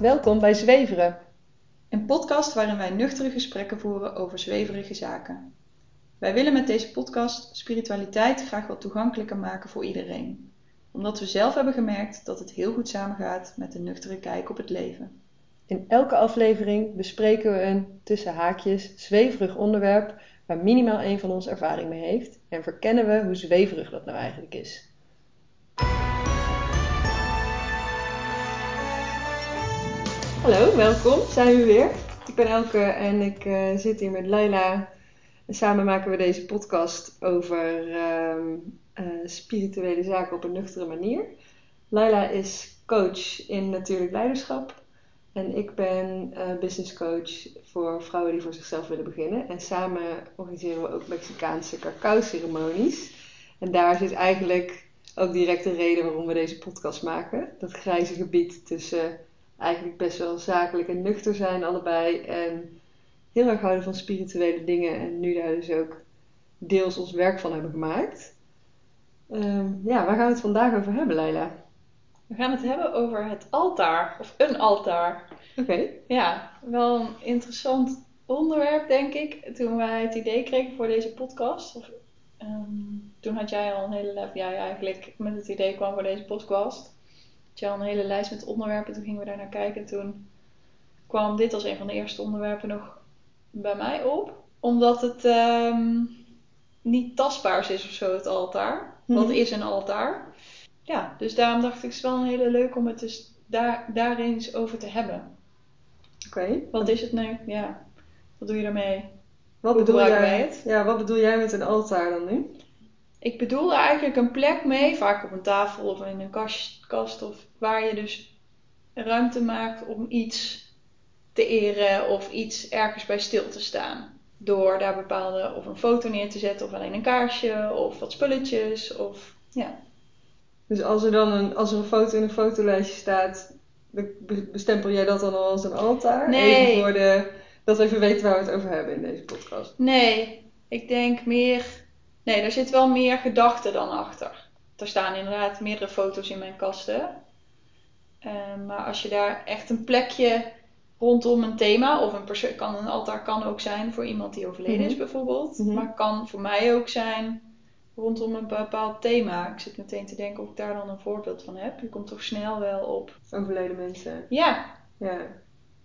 Welkom bij Zweveren. Een podcast waarin wij nuchtere gesprekken voeren over zweverige zaken. Wij willen met deze podcast spiritualiteit graag wat toegankelijker maken voor iedereen. Omdat we zelf hebben gemerkt dat het heel goed samengaat met een nuchtere kijk op het leven. In elke aflevering bespreken we een tussen haakjes zweverig onderwerp waar minimaal één van ons ervaring mee heeft en verkennen we hoe zweverig dat nou eigenlijk is. Hallo, welkom. Zijn we weer. Ik ben Elke en ik eh, zit hier met Laila. En samen maken we deze podcast over ehm, eh, spirituele zaken op een nuchtere manier. Laila is coach in natuurlijk leiderschap. En ik ben uh, business coach voor vrouwen die voor zichzelf willen beginnen. En samen organiseren we ook Mexicaanse cacao-ceremonies. En daar zit eigenlijk ook direct de reden waarom we deze podcast maken. Dat grijze gebied tussen eigenlijk best wel zakelijk en nuchter zijn allebei. En heel erg houden van spirituele dingen. En nu daar dus ook deels ons werk van hebben gemaakt. Ehm, ja, waar gaan we het vandaag over hebben, Leila? We gaan het hebben over het altaar, of een altaar. Oké. Ja, wel een interessant onderwerp, denk ik. Toen wij het idee kregen voor deze podcast. Of, ehm, toen had jij al een hele... Jij eigenlijk met het idee kwam voor deze podcast je al een hele lijst met onderwerpen. Toen gingen we daar naar kijken. Toen kwam dit als een van de eerste onderwerpen nog bij mij op. Omdat het ehm, niet tastbaars is of zo, het altaar. Wat mhm. is een altaar? Ja, dus daarom dacht ik, het is wel een hele leuk om het dus daar, daar eens over te hebben. Oké. Wat is het nu? Ja. Wat doe je ermee? Wat bedoel jij? Het? Ja, wat bedoel jij met een altaar dan nu? Ik bedoel er eigenlijk een plek mee, vaak op een tafel of in een kast, kast of waar je dus ruimte maakt om iets te eren of iets ergens bij stil te staan. Door daar bepaalde, of een foto neer te zetten, of alleen een kaarsje, of wat spulletjes, of ja. Dus als er dan een, als er een foto in een fotolijstje staat, bestempel jij dat dan al als een altaar? Nee. Even voor de, dat we even weten waar we het over hebben in deze podcast. Nee, ik denk meer Nee, er zit wel meer gedachte dan achter. Er staan inderdaad meerdere foto's in mijn kasten. Uh, maar als je daar echt een plekje rondom een thema, of een persoon, kan een altaar kan ook zijn voor iemand die overleden is mhm. bijvoorbeeld, mm -hmm. maar kan voor mij ook zijn rondom een bepaald thema. Ik zit meteen te denken of ik daar dan een voorbeeld van heb. Je komt toch snel wel op. Overleden mensen. Ja. Ja.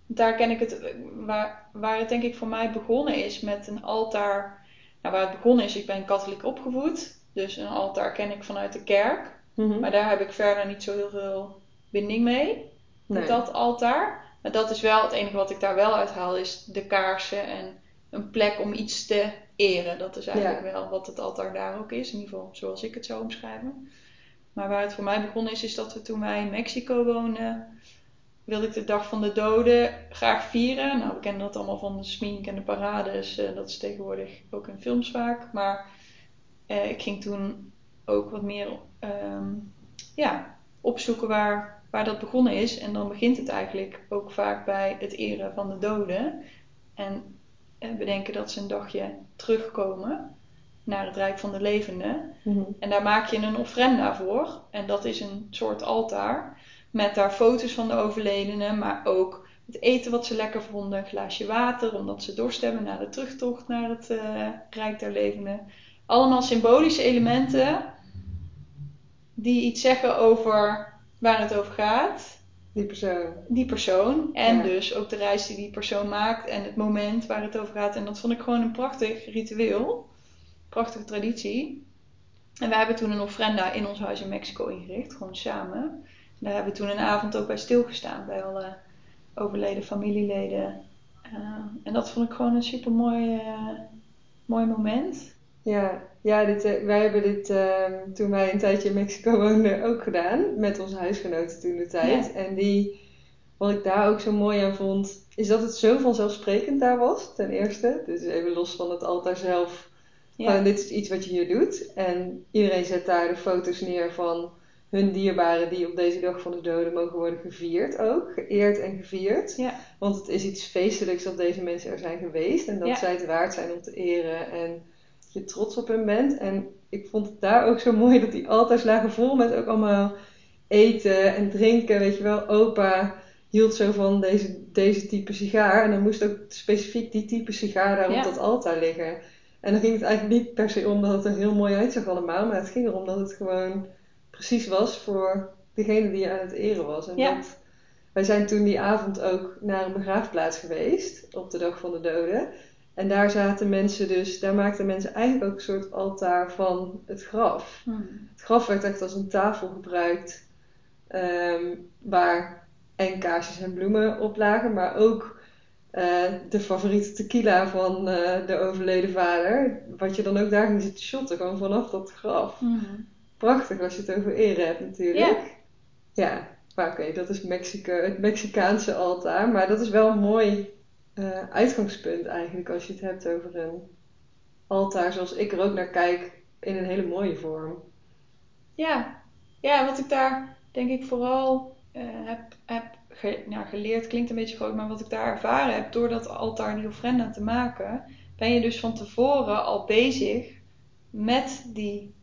Daar ken ik het, waar, waar het denk ik voor mij begonnen is met een altaar waar het begonnen is, ik ben katholiek opgevoed. Dus een altaar ken ik vanuit de kerk. Mhm. Maar daar heb ik verder niet zo heel veel binding mee. Met dat altaar. Maar dat is wel het enige wat ik daar wel uithaal, is de kaarsen en een plek om iets te eren. Dat is eigenlijk wel wat het altaar daar ook is. In ieder geval zoals ik het zou omschrijven. Maar waar het voor mij begonnen is, is dat we toen wij in Mexico woonden, wilde ik de Dag van de Doden graag vieren. Nou, we kennen dat allemaal van de smink en de parades. Uh, dat is tegenwoordig ook in films vaak. Maar uh, ik ging toen ook wat meer um, ja, opzoeken waar, waar dat begonnen is. En dan begint het eigenlijk ook vaak bij het eren van de doden. En uh, bedenken dat ze een dagje terugkomen naar het Rijk van de Levenden. Mm -hmm. En daar maak je een ofrenda voor. En dat is een soort altaar. Met daar foto's van de overledenen, maar ook het eten wat ze lekker vonden. Een glaasje water, omdat ze dorst hebben na de terugtocht naar het uh, Rijk der Levenden. Allemaal symbolische elementen die iets zeggen over waar het over gaat. Die persoon. Die persoon. En dus ook de reis die die persoon maakt en het moment waar het over gaat. En dat vond ik gewoon een prachtig ritueel. Prachtige traditie. En we hebben toen een ofrenda in ons huis in Mexico ingericht, gewoon samen. Daar hebben we toen een avond ook bij stilgestaan, bij alle overleden familieleden. Uh, en dat vond ik gewoon een super mooi, uh, mooi moment. Ja, ja dit, uh, wij hebben dit ehm, toen wij een tijdje in Mexico woonden ook gedaan. Met onze huisgenoten toen de tijd. Ja. En die, wat ik daar ook zo mooi aan vond, is dat het zo vanzelfsprekend daar was, ten eerste. Dus even los van het altaar zelf. Ja. Van, dit is iets wat je hier doet. En iedereen zet daar de foto's neer van hun dierbaren die op deze dag van de doden mogen worden gevierd ook. Geëerd en gevierd. Ja. Want het is iets feestelijks dat deze mensen er zijn geweest. En dat ja. zij het waard zijn om te eren. En je trots op hen bent. En ik vond het daar ook zo mooi dat die altars lagen vol met ook allemaal eten en drinken. Weet je wel, opa hield zo van deze, deze type sigaar. En dan moest ook specifiek die type sigaar daar op dat altaar liggen. En dan ging het eigenlijk niet per se om dat het er heel mooi uitzag allemaal. Maar het ging erom dat het gewoon precies was voor degene die je aan het eren was. En dat, wij zijn toen die avond ook naar een begraafplaats geweest. Op de dag van de doden. En daar zaten mensen dus, daar maakten mensen eigenlijk ook een soort altaar van het graf. Hmm. Het graf werd echt als een tafel gebruikt. Ehm, waar en kaarsjes en bloemen op lagen, maar ook uh, de favoriete tequila van uh, de overleden vader. Wat je dan ook daar ging zitten shotten, gewoon vanaf dat graf. Mm. Prachtig als je het over eren hebt natuurlijk. Ja, ja maar oké, dat is Mexico, het Mexicaanse altaar. Maar dat is wel een mooi uh, uitgangspunt eigenlijk als je het hebt over een altaar zoals ik er ook naar kijk in een hele mooie vorm. Ja, ja wat ik daar denk ik vooral heb, heb nou, geleerd klinkt een beetje groot, maar wat ik daar ervaren heb door dat altaar die ofrenda te maken, ben je dus van tevoren al bezig met die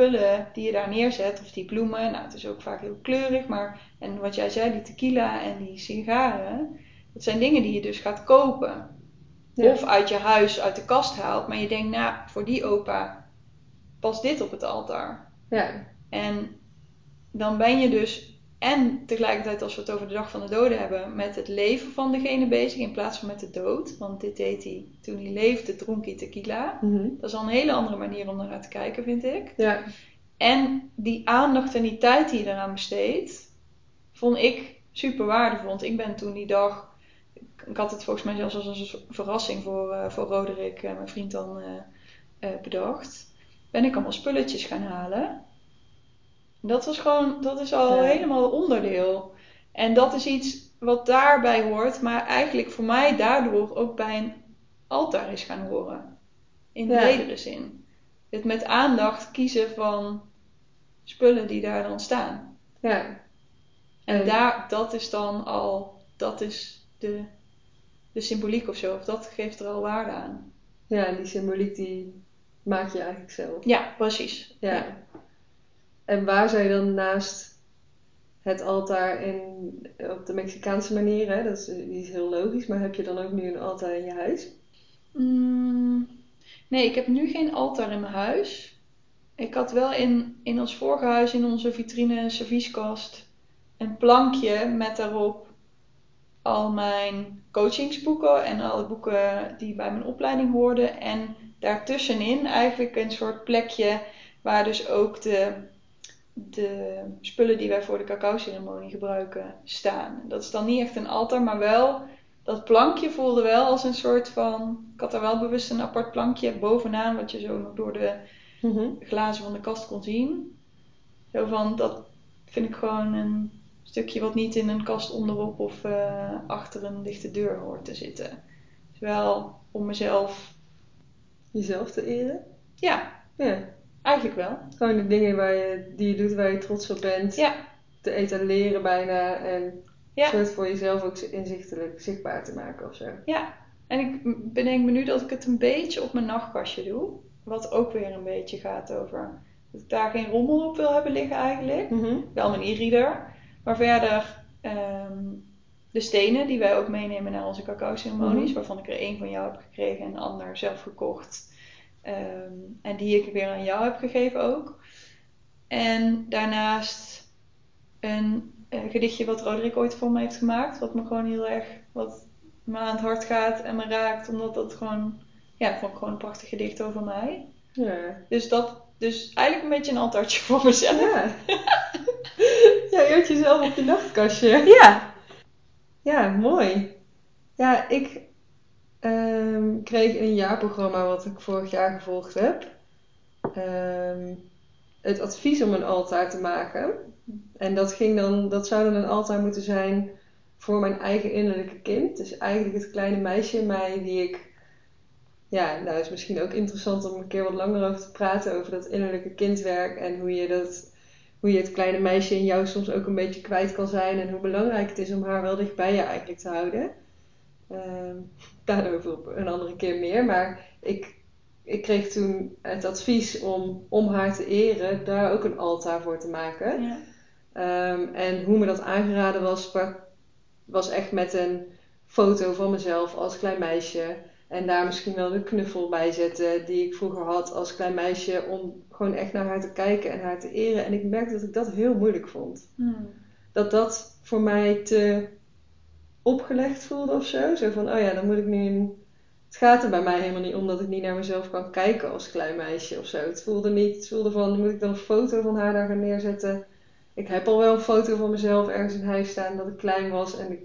spullen die je daar neerzet, of die bloemen. Nou, het is ook vaak heel kleurig, maar en wat jij zei, die tequila en die sigaren, dat zijn dingen die je dus gaat kopen. Of uit je huis, uit de kast haalt, maar je denkt, nou, voor die opa past dit op het altaar. Ja. En dan ben je dus en tegelijkertijd, als we het over de dag van de doden hebben, met het leven van degene bezig in plaats van met de dood. Want dit deed hij toen hij leefde, dronk hij tequila. Mhm. Dat is al een hele andere manier om naar te kijken, vind ik. Ja. En die aandacht en die tijd die je eraan besteedt, vond ik super waardevol. Want ik ben toen die dag, ik had het volgens mij zelfs als een verrassing voor, uh, voor Roderick, uh, mijn vriend, dan uh, bedacht. Ben ik allemaal spulletjes gaan halen. Dat was gewoon, dat is al helemaal onderdeel. En dat is iets wat daarbij hoort, maar eigenlijk voor mij daardoor ook bij een altaar is gaan horen. In ja. bredere zin. Het met aandacht kiezen van spullen die daar dan staan. Ja. En daar, dat is dan al, dat is de, de symboliek of zo, of dat geeft er al waarde aan. Ja, die symboliek die maak je eigenlijk zelf. Ja, precies. ja. En waar je dan naast het altaar in, op de Mexicaanse manier, hè, dat is, die is heel logisch, maar heb je dan ook nu een altaar in je huis? Mm, nee, ik heb nu geen altaar in mijn huis. Ik had wel in, in ons vorige huis, in onze vitrine servieskast, een plankje met daarop al mijn coachingsboeken en alle boeken die bij mijn opleiding hoorden. En daartussenin eigenlijk een soort plekje waar dus ook de de spullen die wij voor de cacao-ceremonie gebruiken staan. Dat is dan niet echt een altaar, maar wel dat plankje voelde wel als een soort van. Ik had er wel bewust een apart plankje bovenaan, wat je zo nog door de mhm. glazen van de kast kon zien. Zo van dat vind ik gewoon een stukje wat niet in een kast onderop of uh, achter een dichte deur hoort te zitten. Dus wel om mezelf. Jezelf te eren? Ja. Ja. Eigenlijk wel. Gewoon de dingen waar je, die je doet waar je trots op bent. Ja. Te etaleren bijna. En ja. soort voor jezelf ook inzichtelijk zichtbaar te maken of zo. Ja. En ik bedenk me nu dat ik het een beetje op mijn nachtkastje doe. Wat ook weer een beetje gaat over dat ik daar geen rommel op wil hebben liggen eigenlijk. Mm Wel mijn e-reader. Maar verder ehm, de stenen die wij ook meenemen naar onze cacao ceremonies. Mhm. Waarvan ik er één van jou heb gekregen en een ander zelf gekocht. Ehm, en die ik weer aan jou heb gegeven ook. En daarnaast een, gedichtje wat Roderick ooit voor me heeft gemaakt. Wat me gewoon heel erg wat me aan het hart gaat en me raakt. Omdat dat gewoon, ja, vond ik gewoon een prachtig gedicht over mij. Ja. Dus dat, dus eigenlijk een beetje een altaartje voor mezelf. Ja. ja, je jezelf op je nachtkastje. Ja. Ja, mooi. Ja, ik um, kreeg een jaarprogramma wat ik vorig jaar gevolgd heb. Um, het advies om een altaar te maken. En dat, ging dan, dat zou dan een altaar moeten zijn voor mijn eigen innerlijke kind. Dus eigenlijk het kleine meisje in mij die ik. Ja, nou is misschien ook interessant om een keer wat langer over te praten. Over dat innerlijke kindwerk en hoe je, dat, hoe je het kleine meisje in jou soms ook een beetje kwijt kan zijn. En hoe belangrijk het is om haar wel dicht bij je eigenlijk te houden. Ehm, daarover op een andere keer meer. Maar ik, ik kreeg toen het advies om, om haar te eren, daar ook een altaar voor te maken. Ja. Ehm, en hoe me dat aangeraden was, was echt met een foto van mezelf als klein meisje. En daar misschien wel de knuffel bij zetten die ik vroeger had als klein meisje. Om gewoon echt naar haar te kijken en haar te eren. En ik merkte dat ik dat heel moeilijk vond. Hmm. Dat dat voor mij te opgelegd voelde of zo. Zo van, oh ja, dan moet ik nu. Het gaat er bij mij helemaal niet om dat ik niet naar mezelf kan kijken als klein meisje of zo. Het voelde niet, het voelde van, moet ik dan een foto van haar daar gaan neerzetten? Ik heb al wel een foto van mezelf ergens in huis staan dat ik klein was en ik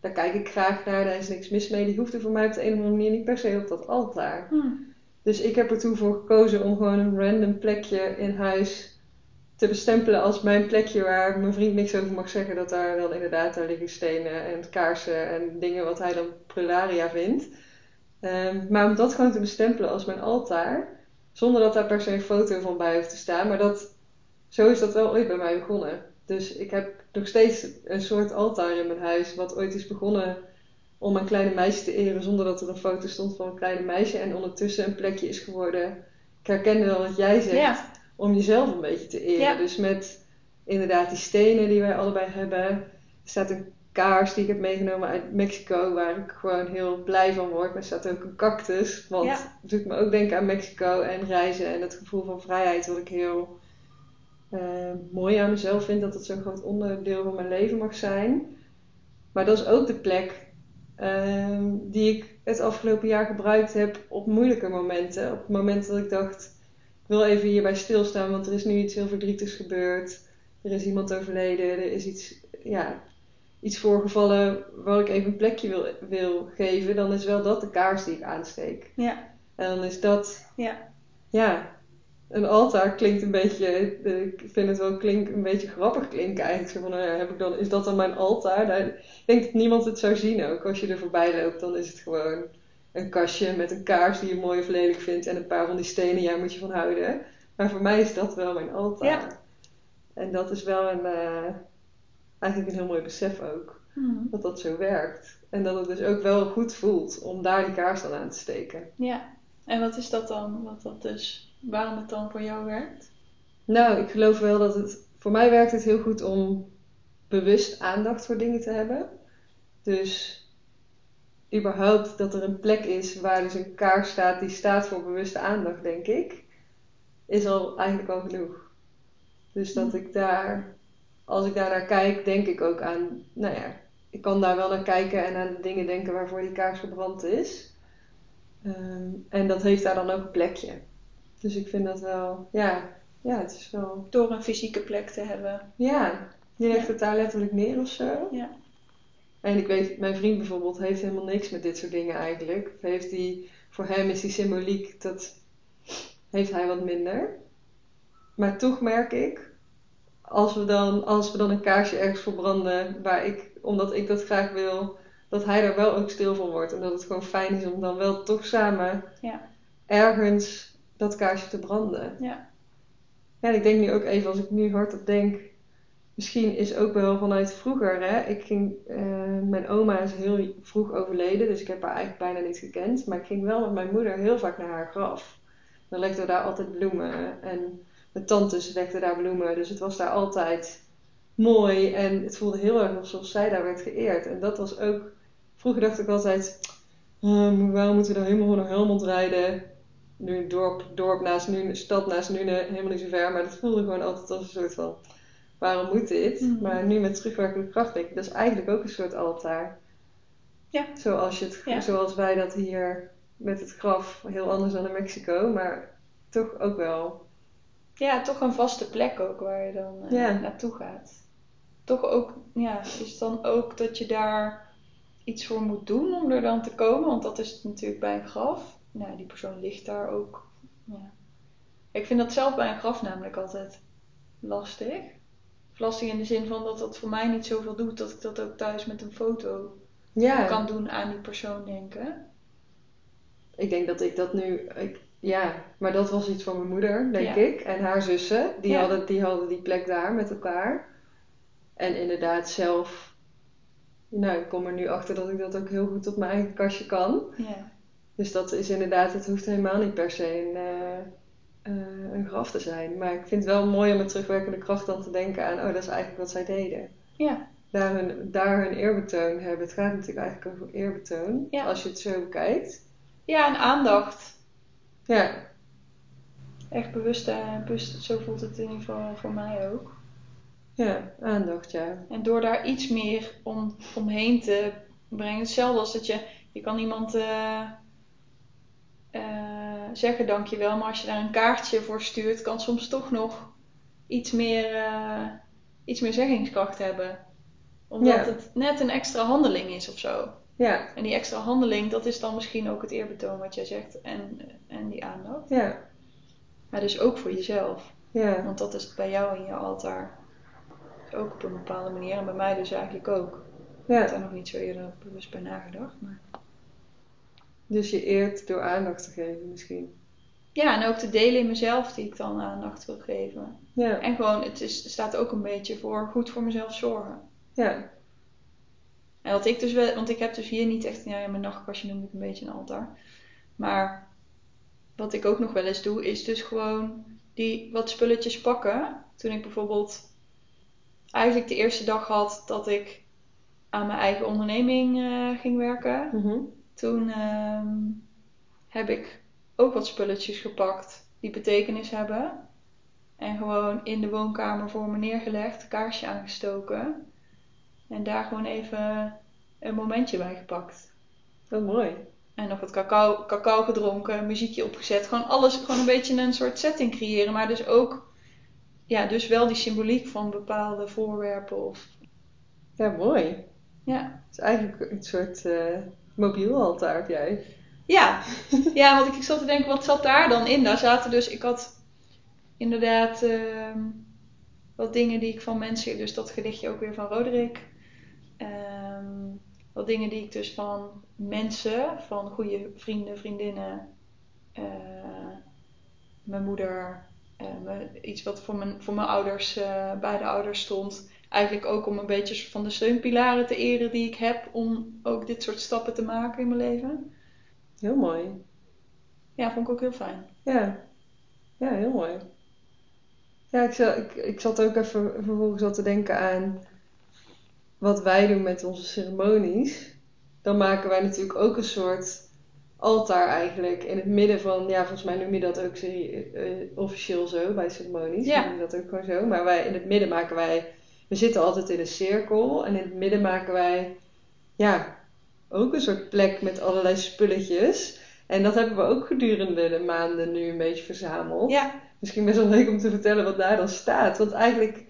daar kijk ik graag naar, daar is niks mis mee. Die hoefde voor mij op de een of andere manier niet per se op dat altaar. Hmm. Dus ik heb er toen voor gekozen om gewoon een random plekje in huis te bestempelen als mijn plekje waar mijn vriend niks over mag zeggen. Dat daar dan inderdaad, daar liggen stenen en kaarsen en dingen wat hij dan prularia vindt. Ehm, maar om dat gewoon te bestempelen als mijn altaar, zonder dat daar per se een foto van bij hoeft te staan. Maar dat, zo is dat wel ooit bij mij begonnen. Dus ik heb nog steeds een soort altaar in mijn huis, wat ooit is begonnen om een kleine meisje te eren zonder dat er een foto stond van een kleine meisje. En ondertussen een plekje is geworden. Ik herkende wel wat jij zegt, om jezelf een beetje te eren. Dus met inderdaad die stenen die wij allebei hebben. Er staat een kaars die ik heb meegenomen uit Mexico, waar ik gewoon heel blij van word. Maar er staat ook een cactus, want het doet me ook denken aan Mexico en reizen en het gevoel van vrijheid, wat ik heel uh, mooi aan mezelf vind dat het zo'n groot onderdeel van mijn leven mag zijn. Maar dat is ook de plek uh, die ik het afgelopen jaar gebruikt heb op moeilijke momenten. Op het moment dat ik dacht, wil even hierbij stilstaan, want er is nu iets heel verdrietigs gebeurd. Er is iemand overleden, er is iets, ja, iets voorgevallen waar ik even een plekje wil, wil geven. Dan is wel dat de kaars die ik aansteek. Ja. En dan is dat, ja, ja een altaar klinkt een beetje, ik vind het wel klink, een beetje grappig klinken eigenlijk. Zo van, nou ja, heb ik dan, is dat dan mijn altaar? Nou, ik denk dat niemand het zou zien ook. Als je er voorbij loopt, dan is het gewoon een kastje met een kaars die je mooi of lelijk vindt en een paar van die stenen, ja, moet je van houden. Maar voor mij is dat wel mijn altaar. Ja. En dat is wel een, uh, eigenlijk een heel mooi besef ook. Hmm. Dat dat zo werkt. En dat het dus ook wel goed voelt om daar die kaars dan aan te steken. Ja. En wat is dat dan? Wat dat dus waarom het dan voor jou werkt? Nou, ik geloof wel dat het. Voor mij werkt het heel goed om bewust aandacht voor dingen te hebben. Dus überhaupt dat er een plek is waar dus een kaars staat die staat voor bewuste aandacht, denk ik, is al eigenlijk al genoeg. Dus dat ik daar, als ik daar naar kijk, denk ik ook aan, nou ja, ik kan daar wel naar kijken en aan de dingen denken waarvoor die kaars gebrand is. Ehm, en dat heeft daar dan ook een plekje. Dus ik vind dat wel, ja, ja, het is wel. Door een fysieke plek te hebben. Ja, je legt het daar letterlijk neer of zo. Ja. En ik weet, mijn vriend bijvoorbeeld heeft helemaal niks met dit soort dingen eigenlijk. Heeft die, voor hem is die symboliek, dat heeft hij wat minder. Maar toch merk ik, als we dan, als we dan een kaarsje ergens verbranden, waar ik, omdat ik dat graag wil, dat hij er wel ook stil van wordt. En dat het gewoon fijn is om dan wel toch samen ja. ergens dat kaarsje te branden. Ja. Ja, en ik denk nu ook even, als ik nu hardop denk, misschien is ook wel vanuit vroeger, hè. Ik ging, uh, mijn oma is heel vroeg overleden, dus ik heb haar eigenlijk bijna niet gekend. Maar ik ging wel met mijn moeder heel vaak naar haar graf. Dan legden we daar altijd bloemen. En mijn tantes legden daar bloemen, dus het was daar altijd mooi. En het voelde heel erg alsof zij daar werd geëerd. En dat was ook, vroeger dacht ik altijd, uh, waarom moeten we daar helemaal naar Helmond rijden? nu een dorp, dorp naast nu, stad naast nu helemaal niet zo ver. Maar dat voelde gewoon altijd als een soort van, waarom moet dit? Mhm. Maar nu met terugwerkende kracht denk ik, dat is eigenlijk ook een soort altaar. Ja. Zoals, je het, zoals wij dat hier met het graf, heel anders dan in Mexico, maar toch ook wel. Ja, toch een vaste plek ook waar je dan uh, naartoe gaat. Toch ook, ja, is dan ook dat je daar iets voor moet doen om er dan te komen, want dat is het natuurlijk bij een graf nou, die persoon ligt daar ook. Ja. Ik vind dat zelf bij een graf namelijk altijd lastig. Lastig in de zin van dat dat voor mij niet zoveel doet dat ik dat ook thuis met een foto ja. kan doen aan die persoon denken. Ik denk dat ik dat nu. Ik, ja, maar dat was iets van mijn moeder, denk ik. En haar zussen. Die, hadden, die hadden die plek daar met elkaar. En inderdaad zelf. Nou, ik kom er nu achter dat ik dat ook heel goed op mijn eigen kastje kan. Ja. Dus dat is inderdaad, het hoeft helemaal niet per se een, uh, een graf te zijn. Maar ik vind het wel mooi om met terugwerkende kracht dan te denken aan, oh, dat is eigenlijk wat zij deden. Ja. daar hun, daar hun eerbetoon hebben. Het gaat natuurlijk eigenlijk over eerbetoon, Ja. als je het zo bekijkt. Ja, en aandacht. Ja, Echt bewust, eh, bewust, zo voelt het in ieder geval voor mij ook. ja, aandacht, ja. En door daar iets meer om, omheen te brengen. Hetzelfde als dat je, je kan iemand eh, eh, zeggen dankjewel, maar als je daar een kaartje voor stuurt, kan soms toch nog iets meer, eh, iets meer zeggingskracht hebben. Omdat Ja. het net een extra handeling is of zo. Ja, En die extra handeling, dat is dan misschien ook het eerbetoon wat jij zegt en, en die aandacht. ja, Maar dus ook voor jezelf. ja. Want dat is bij jou in je altaar ook op een bepaalde manier. En bij mij dus eigenlijk ook. Ik heb ja. daar nog niet zo eerder bewust bij nagedacht. Maar... Dus je eert door aandacht te geven misschien. Ja, en ook de delen in mezelf die ik dan aandacht wil geven. Ja, En gewoon, het is, staat ook een beetje voor goed voor mezelf zorgen. ja, En wat ik dus wel, want ik heb dus hier niet echt, ja, mijn nachtkastje noem ik een beetje een altaar. Maar wat ik ook nog wel eens doe, is dus gewoon die wat spulletjes pakken. Toen ik bijvoorbeeld eigenlijk de eerste dag had dat ik aan mijn eigen onderneming eh, ging werken. Mhm. Toen ehm, heb ik ook wat spulletjes gepakt die betekenis hebben. En gewoon in de woonkamer voor me neergelegd, kaarsje aangestoken. En daar gewoon even een momentje bij gepakt. Wat mooi. En nog wat cacao, cacao gedronken, muziekje opgezet. Gewoon alles, gewoon een beetje een soort setting creëren. Maar dus ook, ja, dus wel die symboliek van bepaalde voorwerpen. Of, Ja, mooi. ja. Het is eigenlijk een soort eh mobiel altaar jij. Ja. ja, want ik zat te denken, wat zat daar dan in? Daar zaten dus, ik had inderdaad ehm, wat dingen die ik van mensen, dus dat gedichtje ook weer van Roderick. Ehm, wat dingen die ik dus van mensen, van goede vrienden, vriendinnen, eh, mijn moeder, eh, iets wat voor mijn, voor mijn ouders, eh, beide ouders stond. Eigenlijk ook om een beetje van de steunpilaren te eren die ik heb om ook dit soort stappen te maken in mijn leven. Heel mooi. Ja, vond ik ook heel fijn. Ja, ja heel mooi. Ja, ik, zat, ik, ik zat ook even vervolgens al te denken aan wat wij doen met onze ceremonies. Dan maken wij natuurlijk ook een soort altaar eigenlijk in het midden van, ja, volgens mij noem je dat ook serie- eh, officieel zo bij ceremonies. Ja. Noem je dat ook gewoon zo. Maar wij, in het midden maken wij, we zitten altijd in een cirkel en in het midden maken wij, ja, ook een soort plek met allerlei spulletjes. En dat hebben we ook gedurende de maanden nu een beetje verzameld. Ja, Misschien best wel leuk om te vertellen wat daar dan staat. Want eigenlijk,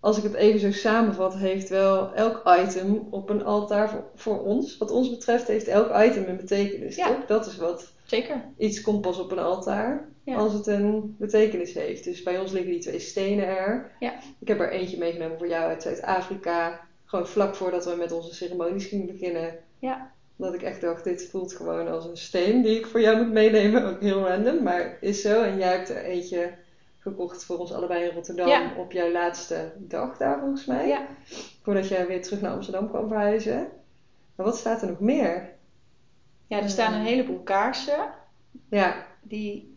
als ik het even zo samenvat, heeft wel elk item op een altaar voor, voor ons. Wat ons betreft heeft elk item een betekenis. Ja. Toch? Dat is wat zeker. iets komt pas op een altaar Ja. als het een betekenis heeft. Dus bij ons liggen die twee stenen er. Ja. Ik heb er eentje meegenomen voor jou uit Zuid-Afrika. Gewoon vlak voordat we met onze ceremonies gingen beginnen. Ja. Dat ik echt dacht, dit voelt gewoon als een steen die ik voor jou moet meenemen. Ook heel random, maar is zo. En jij hebt er eentje gekocht voor ons allebei in Rotterdam Ja. op jouw laatste dag daar volgens mij. Ja. Voordat jij weer terug naar Amsterdam kwam verhuizen. Maar wat staat er nog meer? Ja, er staan een heleboel kaarsen. Ja, Die,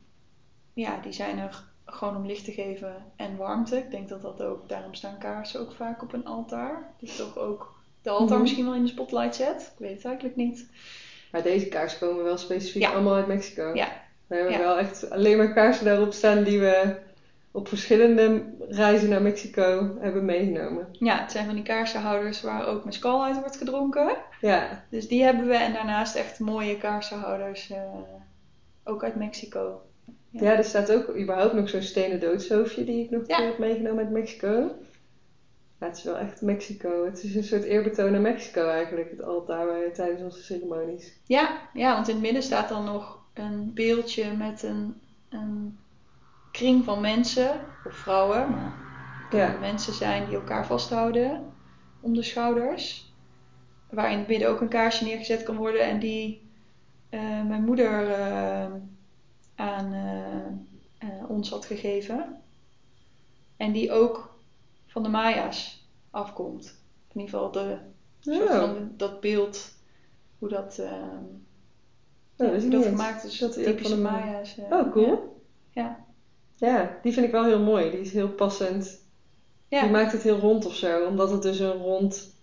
ja, die zijn er gewoon om licht te geven en warmte. Ik denk dat dat ook, daarom staan kaarsen ook vaak op een altaar. Die toch ook de altaar Mhm. misschien wel in de spotlight zet. Ik weet het eigenlijk niet. maar deze kaarsen komen wel specifiek Ja. allemaal uit Mexico. Ja. We hebben Ja. wel echt alleen maar kaarsen daarop staan die we op verschillende reizen naar Mexico hebben meegenomen. Ja, het zijn van die kaarsenhouders waar ook mezcal uit wordt gedronken. Ja, Dus die hebben we. En daarnaast echt mooie kaarsenhouders. eh, ook uit Mexico. Ja. Ja, er staat ook überhaupt nog zo'n stenen doodshoofdje die ik nog Ja. heb meegenomen uit Mexico. Ja, het is wel echt Mexico. Het is een soort eerbetoon aan Mexico eigenlijk, het altaar tijdens onze ceremonies. Ja, ja, want in het midden staat dan nog een beeldje met een, een kring van mensen, of vrouwen, maar Ja. mensen zijn die elkaar vasthouden om de schouders. Waar in het midden ook een kaarsje neergezet kan worden en die eh, mijn moeder eh, aan eh, ons had gegeven. En die ook van de Maya's afkomt. In ieder geval de, soort Oh, van dat beeld, hoe dat, dat ja, is hoe niet dat gemaakt is. Dat typische van de- Maya's. Oh, cool. Ja. Ja, die vind ik wel heel mooi. Die is heel passend Ja. Die maakt het heel rond of zo, omdat het dus een rond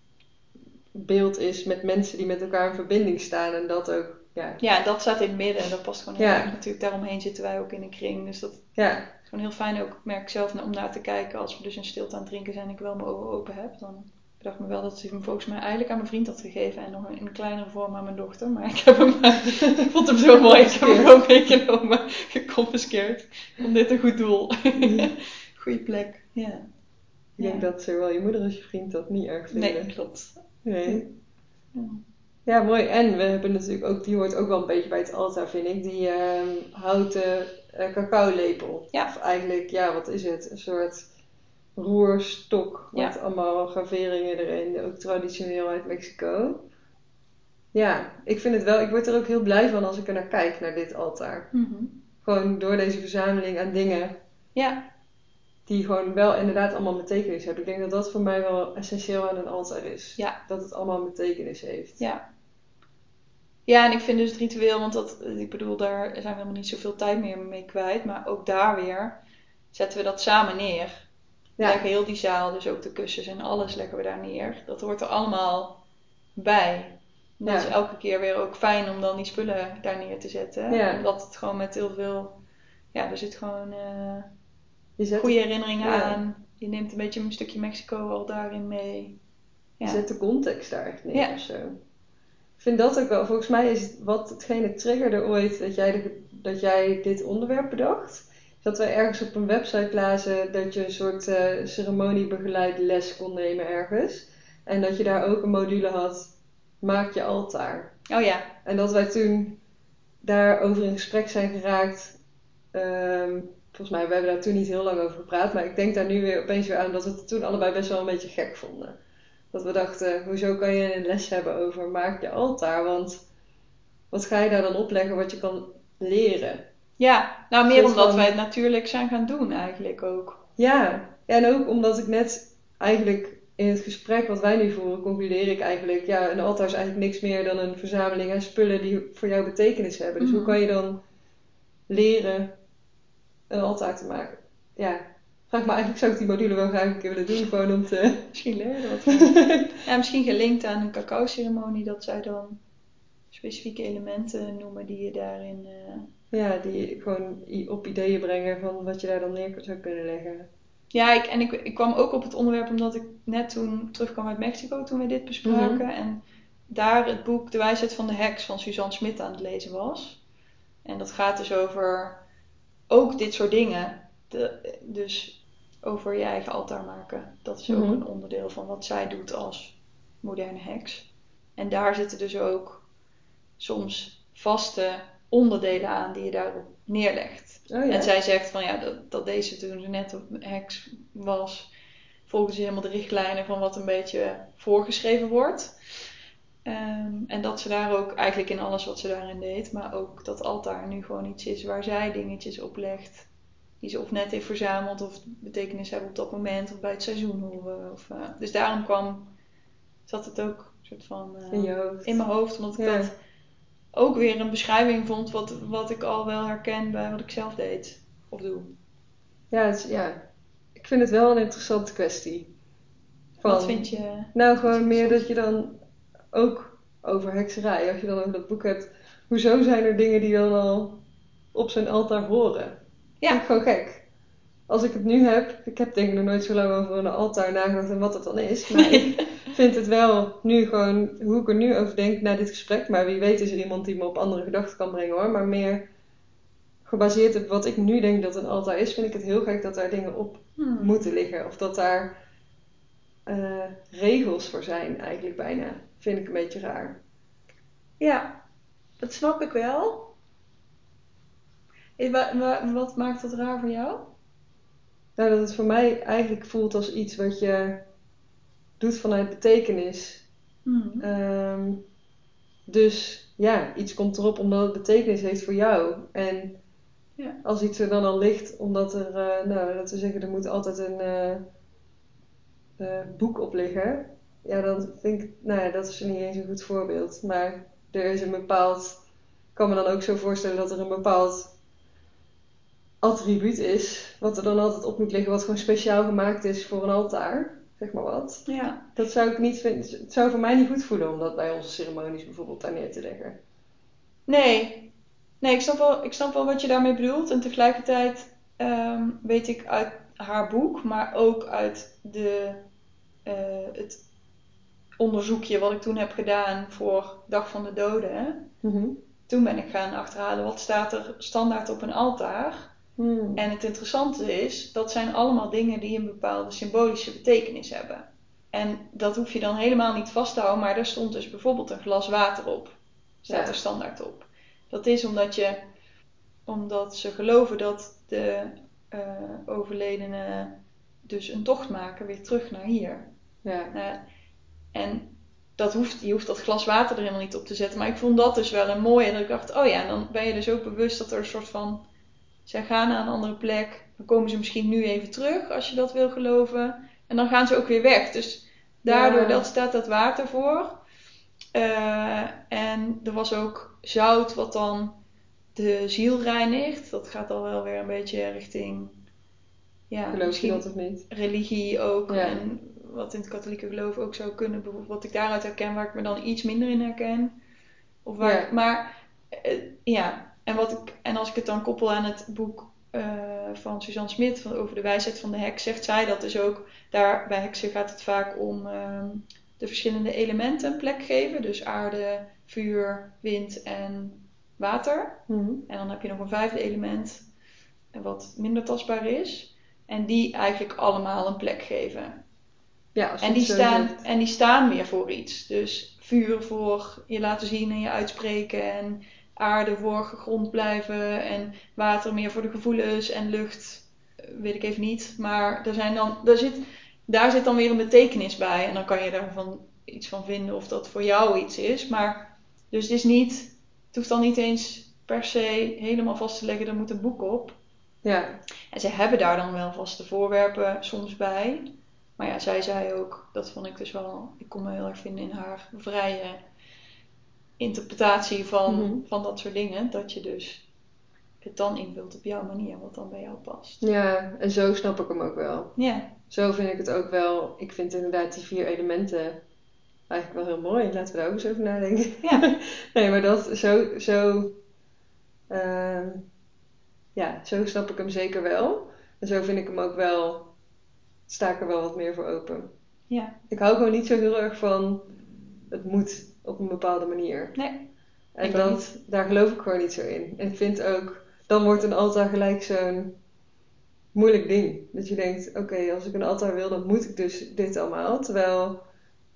beeld is met mensen die met elkaar in verbinding staan en dat ook. Ja, ja dat staat in het midden en dat past gewoon heel ja. erg natuurlijk. Daaromheen zitten wij ook in een kring. Dus dat ja. is gewoon heel fijn ook, merk ik zelf, om naar te kijken. Als we dus in stilte aan het drinken zijn en ik wel mijn ogen open heb, dan bedacht me wel dat ze hem volgens mij eigenlijk aan mijn vriend had gegeven en nog in een kleinere vorm aan mijn dochter. Maar ik heb hem, ik vond hem zo mooi, ik heb hem gewoon meegenomen, geconfiskeerd. Om dit een goed doel. Goeie plek, ja. Ik denk dat zowel je moeder als je vriend dat niet erg vinden. Nee, klopt. Nee. Ja. mooi. En we hebben natuurlijk ook, die hoort ook wel een beetje bij het altaar, vind ik, die uh, houten uh, cacao-lepel. Ja. Of eigenlijk, ja, wat is het? Een soort roerstok met allemaal graveringen erin, ook traditioneel uit Mexico. Ja, ik vind het wel, ik word er ook heel blij van als ik er naar kijk, naar dit altaar. Mhm. Gewoon door deze verzameling aan dingen. Ja. Die gewoon wel inderdaad allemaal betekenis hebben. Ik denk dat dat voor mij wel essentieel aan een altaar is. Ja. Dat het allemaal betekenis heeft. Ja. Ja, en ik vind dus het ritueel, want dat, ik bedoel, daar zijn we helemaal niet zoveel tijd meer mee kwijt. Maar ook daar weer zetten we dat samen neer. Ja. Leggen heel die zaal, dus ook de kussens en alles leggen we daar neer. Dat hoort er allemaal bij. Dat is elke keer weer ook fijn om dan die spullen daar neer te zetten. Ja. Omdat het gewoon met heel veel... Ja, er zit gewoon uh, goede herinneringen aan. Je neemt een beetje een stukje Mexico al daarin mee. Je zet de context daar echt neer of zo. Ik vind dat ook wel... Volgens mij is wat hetgene triggerde ooit dat jij, dat jij dit onderwerp bedacht dat we ergens op een website lazen dat je een soort uh, ceremoniebegeleid les kon nemen ergens. En dat je daar ook een module had, maak je altaar. Oh ja. En dat wij toen daarover in gesprek zijn geraakt. Um, volgens mij, we hebben daar toen niet heel lang over gepraat. Maar ik denk daar nu weer opeens weer aan dat we het toen allebei best wel een beetje gek vonden. Dat we dachten, hoezo kan je een les hebben over maak je altaar? Want wat ga je daar dan opleggen wat je kan leren? Ja, nou meer omdat wij het natuurlijk zijn gaan doen eigenlijk ook. Ja, en ook omdat ik net eigenlijk in het gesprek wat wij nu voeren, concludeer ik eigenlijk, ja, een altaar is eigenlijk niks meer dan een verzameling aan spullen die voor jou betekenis hebben. Dus hoe mhm. kan je dan leren een altaar te maken? Ja, vraag me eigenlijk, zou ik die module wel graag een keer willen doen, gewoon om te... Misschien leren wat Ja, misschien gelinkt aan een cacao ceremonie, dat zij dan specifieke elementen noemen die je daarin... Uh ja, die gewoon op ideeën brengen van wat je daar dan neer zou kunnen leggen. Ja, ik, en ik, ik kwam ook op het onderwerp omdat ik net toen terugkwam uit Mexico toen we dit bespraken. Mhm. En daar het boek De wijsheid van de heks van Suzanne Smit aan het lezen was. En dat gaat dus over ook dit soort dingen. De, dus over je eigen altaar maken. Dat is ook mhm. een onderdeel van wat zij doet als moderne heks. En daar zitten dus ook soms vaste onderdelen aan die je daarop neerlegt. Oh, ja. En zij zegt van ja, dat, dat deze toen ze net op heks was, volgens helemaal de richtlijnen van wat een beetje voorgeschreven wordt. Ehm, en dat ze daar ook eigenlijk in alles wat ze daarin deed, maar ook dat altaar nu gewoon iets is waar zij dingetjes op legt. Die ze of net heeft verzameld of betekenis hebben op dat moment of bij het seizoen horen. Of, uh, dus daarom kwam, zat het ook soort van uh, in, in, mijn hoofd, omdat ik dat ook weer een beschrijving vond wat, wat ik al wel herken bij wat ik zelf deed of doe. Ja, ja. ik vind het wel een interessante kwestie. Van, wat vind je? Nou, gewoon meer dat je dan ook over hekserij, als je dan over dat boek hebt, hoezo zijn er dingen die dan al op zijn altaar horen? Ja. Vind ik gewoon gek. Als ik het nu heb, ik heb denk ik nog nooit zo lang over een altaar nagedacht en wat het dan is. Maar ik vind het wel nu gewoon, hoe ik er nu over denk na dit gesprek. Maar wie weet is er iemand die me op andere gedachten kan brengen hoor. Maar meer gebaseerd op wat ik nu denk dat een altaar is, vind ik het heel gek dat daar dingen op hmm. moeten liggen. Of dat daar uh, regels voor zijn eigenlijk bijna. Vind ik een beetje raar. Ja, dat snap ik wel. Wat maakt dat raar voor jou? Nou, dat het voor mij eigenlijk voelt als iets wat je doet vanuit betekenis. Hmm. Ehm, dus ja, iets komt erop omdat het betekenis heeft voor jou. En ja. als iets er dan al ligt, omdat er, uh, nou, laten we zeggen, er moet altijd een uh, uh, boek op liggen. Ja, dan vind ik, nou ja, dat is niet eens een goed voorbeeld. Maar er is een bepaald, ik kan me dan ook zo voorstellen dat er een bepaald attribuut is, wat er dan altijd op moet liggen, wat gewoon speciaal gemaakt is voor een altaar. Zeg maar wat. Ja. Dat zou ik niet vinden. Het zou voor mij niet goed voelen om dat bij onze ceremonies bijvoorbeeld daar neer te leggen. Nee. Nee, ik snap wel, ik snap wel wat je daarmee bedoelt. En tegelijkertijd ehm, weet ik uit haar boek, maar ook uit de, eh, het onderzoekje wat ik toen heb gedaan voor Dag van de Doden. Mhm. Toen ben ik gaan achterhalen wat staat er standaard op een altaar. Hmm. En het interessante is, dat zijn allemaal dingen die een bepaalde symbolische betekenis hebben. En dat hoef je dan helemaal niet vast te houden, maar er stond dus bijvoorbeeld een glas water op. Staat Ja. er standaard op. Dat is omdat, je, omdat ze geloven dat de eh overledenen dus een tocht maken weer terug naar hier. Ja. Nou, en dat hoeft, je hoeft dat glas water er helemaal niet op te zetten. Maar ik vond dat dus wel een mooie. Dat ik dacht, oh ja, dan ben je dus ook bewust dat er een soort van... Zij gaan naar een andere plek. Dan komen ze misschien nu even terug, als je dat wil geloven. En dan gaan ze ook weer weg. Dus daardoor, Ja. dat staat dat water voor. Eh, en er was ook zout wat dan de ziel reinigt. Dat gaat al wel weer een beetje richting... Ja, Geloof je misschien dat of niet? religie ook. Ja. En wat in het katholieke geloof ook zou kunnen. Bijvoorbeeld wat ik daaruit herken, waar ik me dan iets minder in herken. Of waar, Ja. Maar eh, ja, en, wat ik, en als ik het dan koppel aan het boek eh, van Suzanne Smit van, over de wijsheid van de heks, zegt zij dat dus ook. Daar bij heksen gaat het vaak om ehm, de verschillende elementen een plek geven. Dus aarde, vuur, wind en water. Mhm. En dan heb je nog een vijfde element, wat minder tastbaar is. En die eigenlijk allemaal een plek geven. Ja, En die, staan, zegt. en die staan weer voor iets. Dus vuur voor je laten zien en je uitspreken. En aarde voor gegrond blijven. En water meer voor de gevoelens. En lucht, eh, weet ik even niet. Maar er zijn dan, daar, zit, daar zit dan weer een betekenis bij. En dan kan je daarvan iets van vinden of dat voor jou iets is. Maar dus het is niet, het hoeft dan niet eens per se helemaal vast te leggen. Er moet een boek op. Ja. En ze hebben daar dan wel vaste voorwerpen soms bij. Maar ja, zij zei ook, dat vond ik dus wel, ik kon me heel erg vinden in haar vrije interpretatie van, Mhm. van dat soort dingen. Dat je dus het dan invult op jouw manier, wat dan bij jou past. ja, en zo snap ik hem ook wel. Ja, Zo vind ik het ook wel. Ik vind inderdaad die vier elementen eigenlijk wel heel mooi. Laten we daar ook eens over nadenken. ja, Nee, maar dat zo, zo, ehm, ja, zo snap ik hem zeker wel. En zo vind ik hem ook wel, sta ik er wel wat meer voor open. ja. Ik hou gewoon niet zo heel erg van het moet op een bepaalde manier. Nee, En dat, daar geloof ik gewoon niet zo in. En ik vind ook, dan wordt een altaar gelijk zo'n moeilijk ding. Dat je denkt, oké, als ik een altaar wil, dan moet ik dus dit allemaal. Terwijl,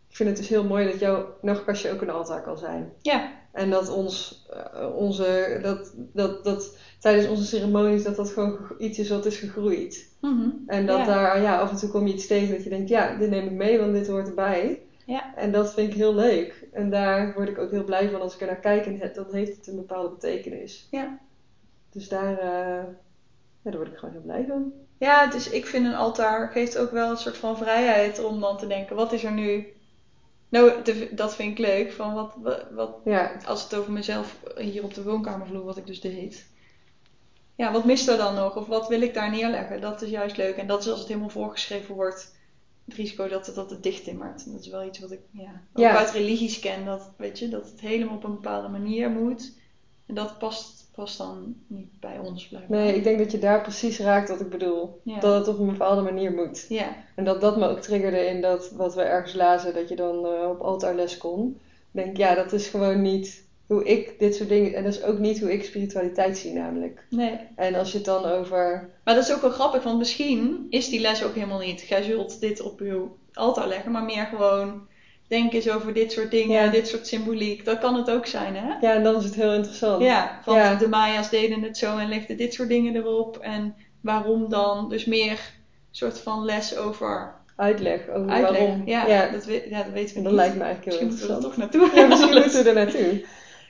ik vind het dus heel mooi dat jouw nachtkastje ook een altaar kan zijn. ja, En dat ons, eh, onze, dat, dat, dat tijdens onze ceremonies, dat dat gewoon iets is wat is gegroeid. mhm, En dat Ja. daar, ja, af en toe kom je iets tegen dat je denkt, ja, dit neem ik mee, want dit hoort erbij. Ja. En dat vind ik heel leuk. En daar word ik ook heel blij van als ik er naar kijk en het, dan heeft het een bepaalde betekenis. Ja. Dus daar, eh, ja, daar word ik gewoon heel blij van. Ja, dus ik vind een altaar geeft ook wel een soort van vrijheid om dan te denken, wat is er nu? Nou, dat vind ik leuk. Van wat, wat, wat, Ja, als het over mezelf hier op de woonkamervloer, wat ik dus deed. Ja, wat mist er dan nog? Of wat wil ik daar neerleggen? Dat is juist leuk. En dat is als het helemaal voorgeschreven wordt, het risico dat het, dat het dicht timmert. Dat is wel iets wat ik ja, ook Ja. uit religies ken. Dat, weet je, dat het helemaal op een bepaalde manier moet. En dat past, past dan niet bij ons, blijkbaar. nee, ik denk dat je daar precies raakt wat ik bedoel. Ja. Dat het op een bepaalde manier moet. Ja, En dat dat me ook triggerde in dat wat we ergens lazen, dat je dan eh, op altaarles kon. Ik denk, ja, dat is gewoon niet hoe ik dit soort dingen, en dat is ook niet hoe ik spiritualiteit zie namelijk. nee. En als je het dan over, Maar dat is ook wel grappig, want misschien is die les ook helemaal niet. Gij zult dit op uw altaar leggen, maar meer gewoon denk eens over dit soort dingen, Ja. dit soort symboliek. Dat kan het ook zijn, hè? ja, en dan is het heel interessant. Ja, van Ja. de Maya's deden het zo en legden dit soort dingen erop. En waarom dan? Dus meer soort van les over Uitleg over uitleg. waarom. Ja, ja. Dat, we, ja, dat weten we dat niet. lijkt me eigenlijk heel Misschien moeten we er toch naartoe. Ja, misschien moeten we er naartoe.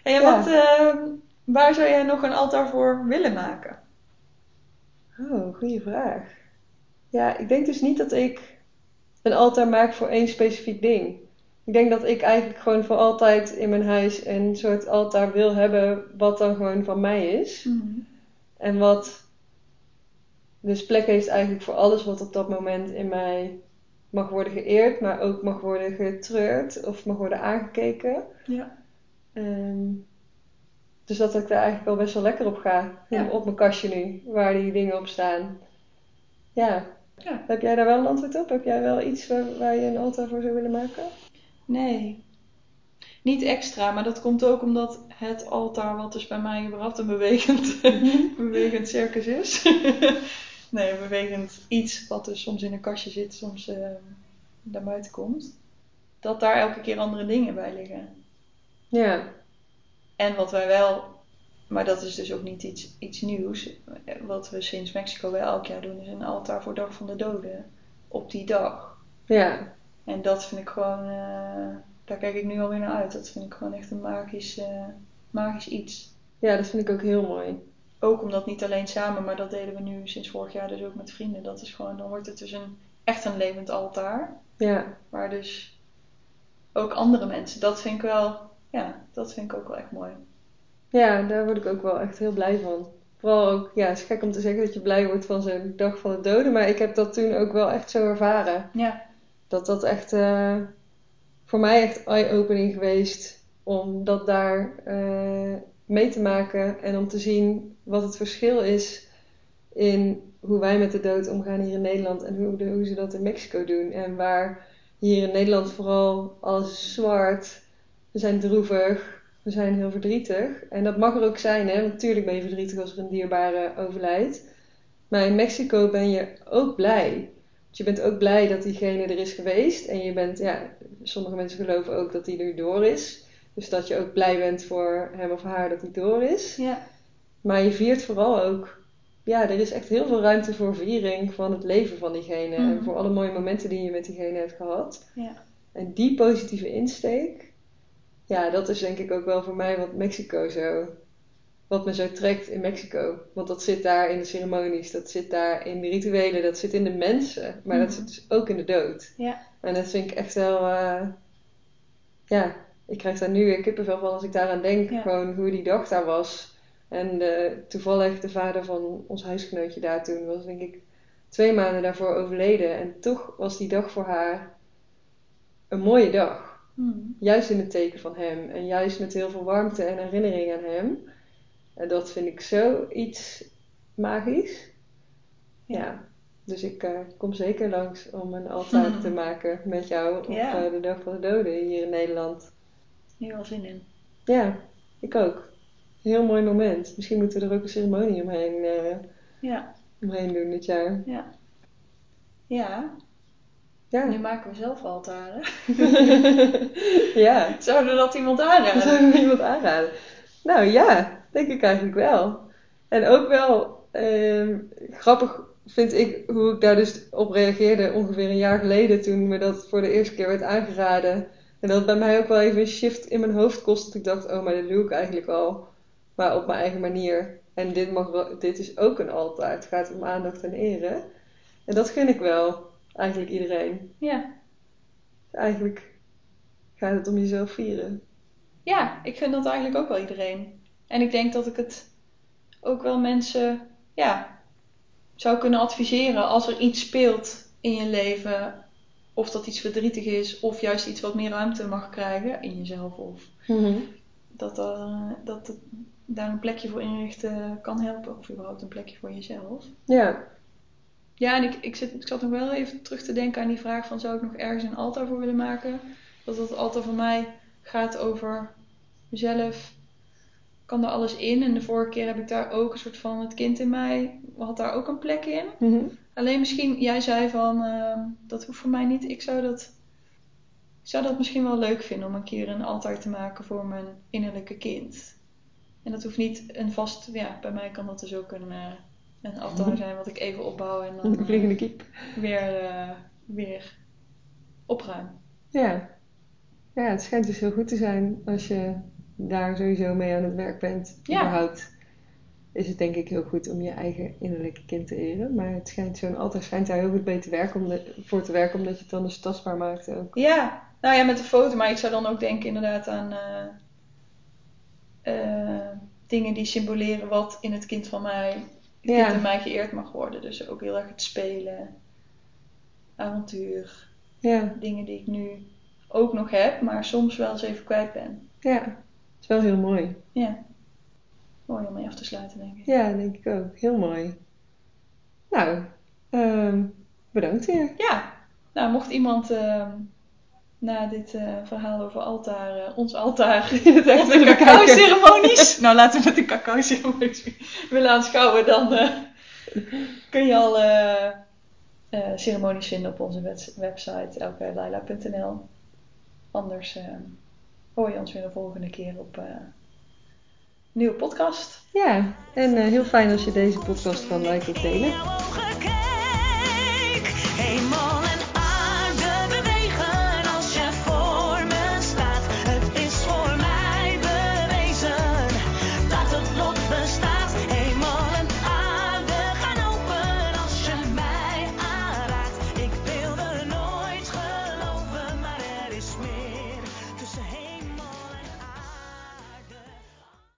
Hey, en wat, ehm, waar zou jij nog een altaar voor willen maken? Oh, goede vraag. Ja, ik denk dus niet dat ik een altaar maak voor één specifiek ding. Ik denk dat ik eigenlijk gewoon voor altijd in mijn huis een soort altaar wil hebben wat dan gewoon van mij is. En wat Dus plek heeft eigenlijk voor alles wat op dat moment in mij mag worden geëerd, maar ook mag worden getreurd of mag worden aangekeken. Ja. Ehm, dus dat ik daar eigenlijk al best wel lekker op ga. Ja. Op mijn kastje nu, waar die dingen op staan. Ja. Ja. Heb jij daar wel een antwoord op? Heb jij wel iets waar, waar je een altaar voor zou willen maken? Nee. Niet extra, maar dat komt ook omdat het altaar, wat dus bij mij überhaupt een bewegend, bewegend circus is. nee, een bewegend iets wat dus soms in een kastje zit, soms uh, naar buiten komt. Dat daar elke keer andere dingen bij liggen. Ja. En wat wij wel, maar dat is dus ook niet iets, iets nieuws, wat we sinds Mexico wel elk jaar doen, is een altaar voor Dag van de Doden. Op die dag. Ja. En dat vind ik gewoon, uh, daar kijk ik nu alweer naar uit. Dat vind ik gewoon echt een magisch, uh, magisch iets. Ja, dat vind ik ook heel mooi. Ook omdat niet alleen samen, maar dat deden we nu sinds vorig jaar dus ook met vrienden. Dat is gewoon, dan wordt het dus een, echt een levend altaar. Ja. Waar dus ook andere mensen, dat vind ik wel, ja, dat vind ik ook wel echt mooi. Ja, daar word ik ook wel echt heel blij van. Vooral ook, ja, het is gek om te zeggen dat je blij wordt van zo'n dag van de doden, maar ik heb dat toen ook wel echt zo ervaren. Ja. Dat dat echt uh, voor mij echt eye-opening geweest om dat daar uh, mee te maken en om te zien wat het verschil is in hoe wij met de dood omgaan hier in Nederland en hoe, de, hoe ze dat in Mexico doen. En waar hier in Nederland vooral alles zwart, we zijn droevig, we zijn heel verdrietig. En dat mag er ook zijn, hè? Natuurlijk ben je verdrietig als er een dierbare overlijdt. Maar in Mexico ben je ook blij. Want je bent ook blij dat diegene er is geweest. En je bent, ja, sommige mensen geloven ook dat hij er door is. Dus dat je ook blij bent voor hem of haar dat hij door is. Ja. Maar je viert vooral ook, ja, er is echt heel veel ruimte voor viering van het leven van diegene. Mhm. En voor alle mooie momenten die je met diegene hebt gehad. Ja. En die positieve insteek, ja, dat is denk ik ook wel voor mij wat Mexico zo, wat me zo trekt in Mexico. Want dat zit daar in de ceremonies, dat zit daar in de rituelen, dat zit in de mensen, maar dat Mhm. zit dus ook in de dood. Ja. En dat vind ik echt wel, eh, ja, ik krijg daar nu weer kippenvel van als ik daaraan denk, Ja. gewoon hoe die dag daar was. En toevallig de vader van ons huisgenootje daar toen was denk ik twee maanden daarvoor overleden. En toch was die dag voor haar een mooie dag. Mhm. Juist in het teken van hem. En juist met heel veel warmte en herinnering aan hem. En dat vind ik zoiets magisch. Ja. Dus ik eh, kom zeker langs om een altaar te maken met jou op eh, de Dag van de Doden hier in Nederland. Heel veel zin in. Ja, ik ook. Heel mooi moment. Misschien moeten we er ook een ceremonie omheen, eh, Ja. omheen doen dit jaar. Ja. Ja. Ja. Nu maken we zelf altaren. ja. Zouden we dat iemand aanraden? zou we iemand aanraden. Nou ja, denk ik eigenlijk wel. En ook wel ehm, grappig vind ik hoe ik daar dus op reageerde ongeveer een jaar geleden toen me dat voor de eerste keer werd aangeraden. En dat bij mij ook wel even een shift in mijn hoofd kost. Dat ik dacht, oh maar dat doe ik eigenlijk al. Maar op mijn eigen manier. En dit, mag dit is ook een altaar. Het gaat om aandacht en ere. En dat gun ik wel. Eigenlijk iedereen. Ja. Eigenlijk gaat het om jezelf vieren. Ja, ik vind dat eigenlijk ook wel iedereen. En ik denk dat ik het ook wel mensen ja, zou kunnen adviseren als er iets speelt in je leven. Of dat iets verdrietig is, of juist iets wat meer ruimte mag krijgen in jezelf. Of dat, er, dat het daar een plekje voor inrichten kan helpen. Of überhaupt een plekje voor jezelf. Ja. Ja, en ik, ik, zit, ik zat nog wel even terug te denken aan die vraag van zou ik nog ergens een altaar voor willen maken? Dat het altaar voor mij gaat over mezelf. Kan er alles in? En de vorige keer heb ik daar ook een soort van het kind in mij had daar ook een plek in. Mhm. Alleen misschien, jij zei van ehm, dat hoeft voor mij niet. Ik zou dat, ik zou dat misschien wel leuk vinden om een keer een altaar te maken voor mijn innerlijke kind. En dat hoeft niet een vast, ja, bij mij kan dat dus ook een, een altaar zijn wat ik even opbouw en dan Een eh, vliegende kiep. weer, eh, weer opruim. Ja. Ja, het schijnt dus heel goed te zijn als je daar sowieso mee aan het werk bent. Ja. Überhaupt is het denk ik heel goed om je eigen innerlijke kind te eren. Maar het schijnt zo'n altaar schijnt daar heel goed mee te werken, om de- voor te werken, omdat je het dan dus tastbaar maakt ook. Ja, nou ja, met de foto, maar ik zou dan ook denken inderdaad aan eh, dingen die symboleren wat in het kind van mij ja. in mij geëerd mag worden. Dus ook heel erg het spelen, avontuur, ja. dingen die ik nu ook nog heb, maar soms wel eens even kwijt ben. Ja, dat is wel heel mooi. Ja, mooi om mee af te sluiten, denk ik. Ja, denk ik ook. Heel mooi. Nou, uh, bedankt weer. Ja, nou, mocht iemand. Uh, na dit uh, verhaal over altaar, uh, ons altaar, de cacao-ceremonies. nou, laten we met de cacao-ceremonies willen aanschouwen. Dan uh, kun je al ceremonies vinden op onze website elkelaila.nl. Anders hoor je ons weer de volgende keer op een nieuwe podcast. Ja, en heel fijn als je deze podcast kan liken of delen.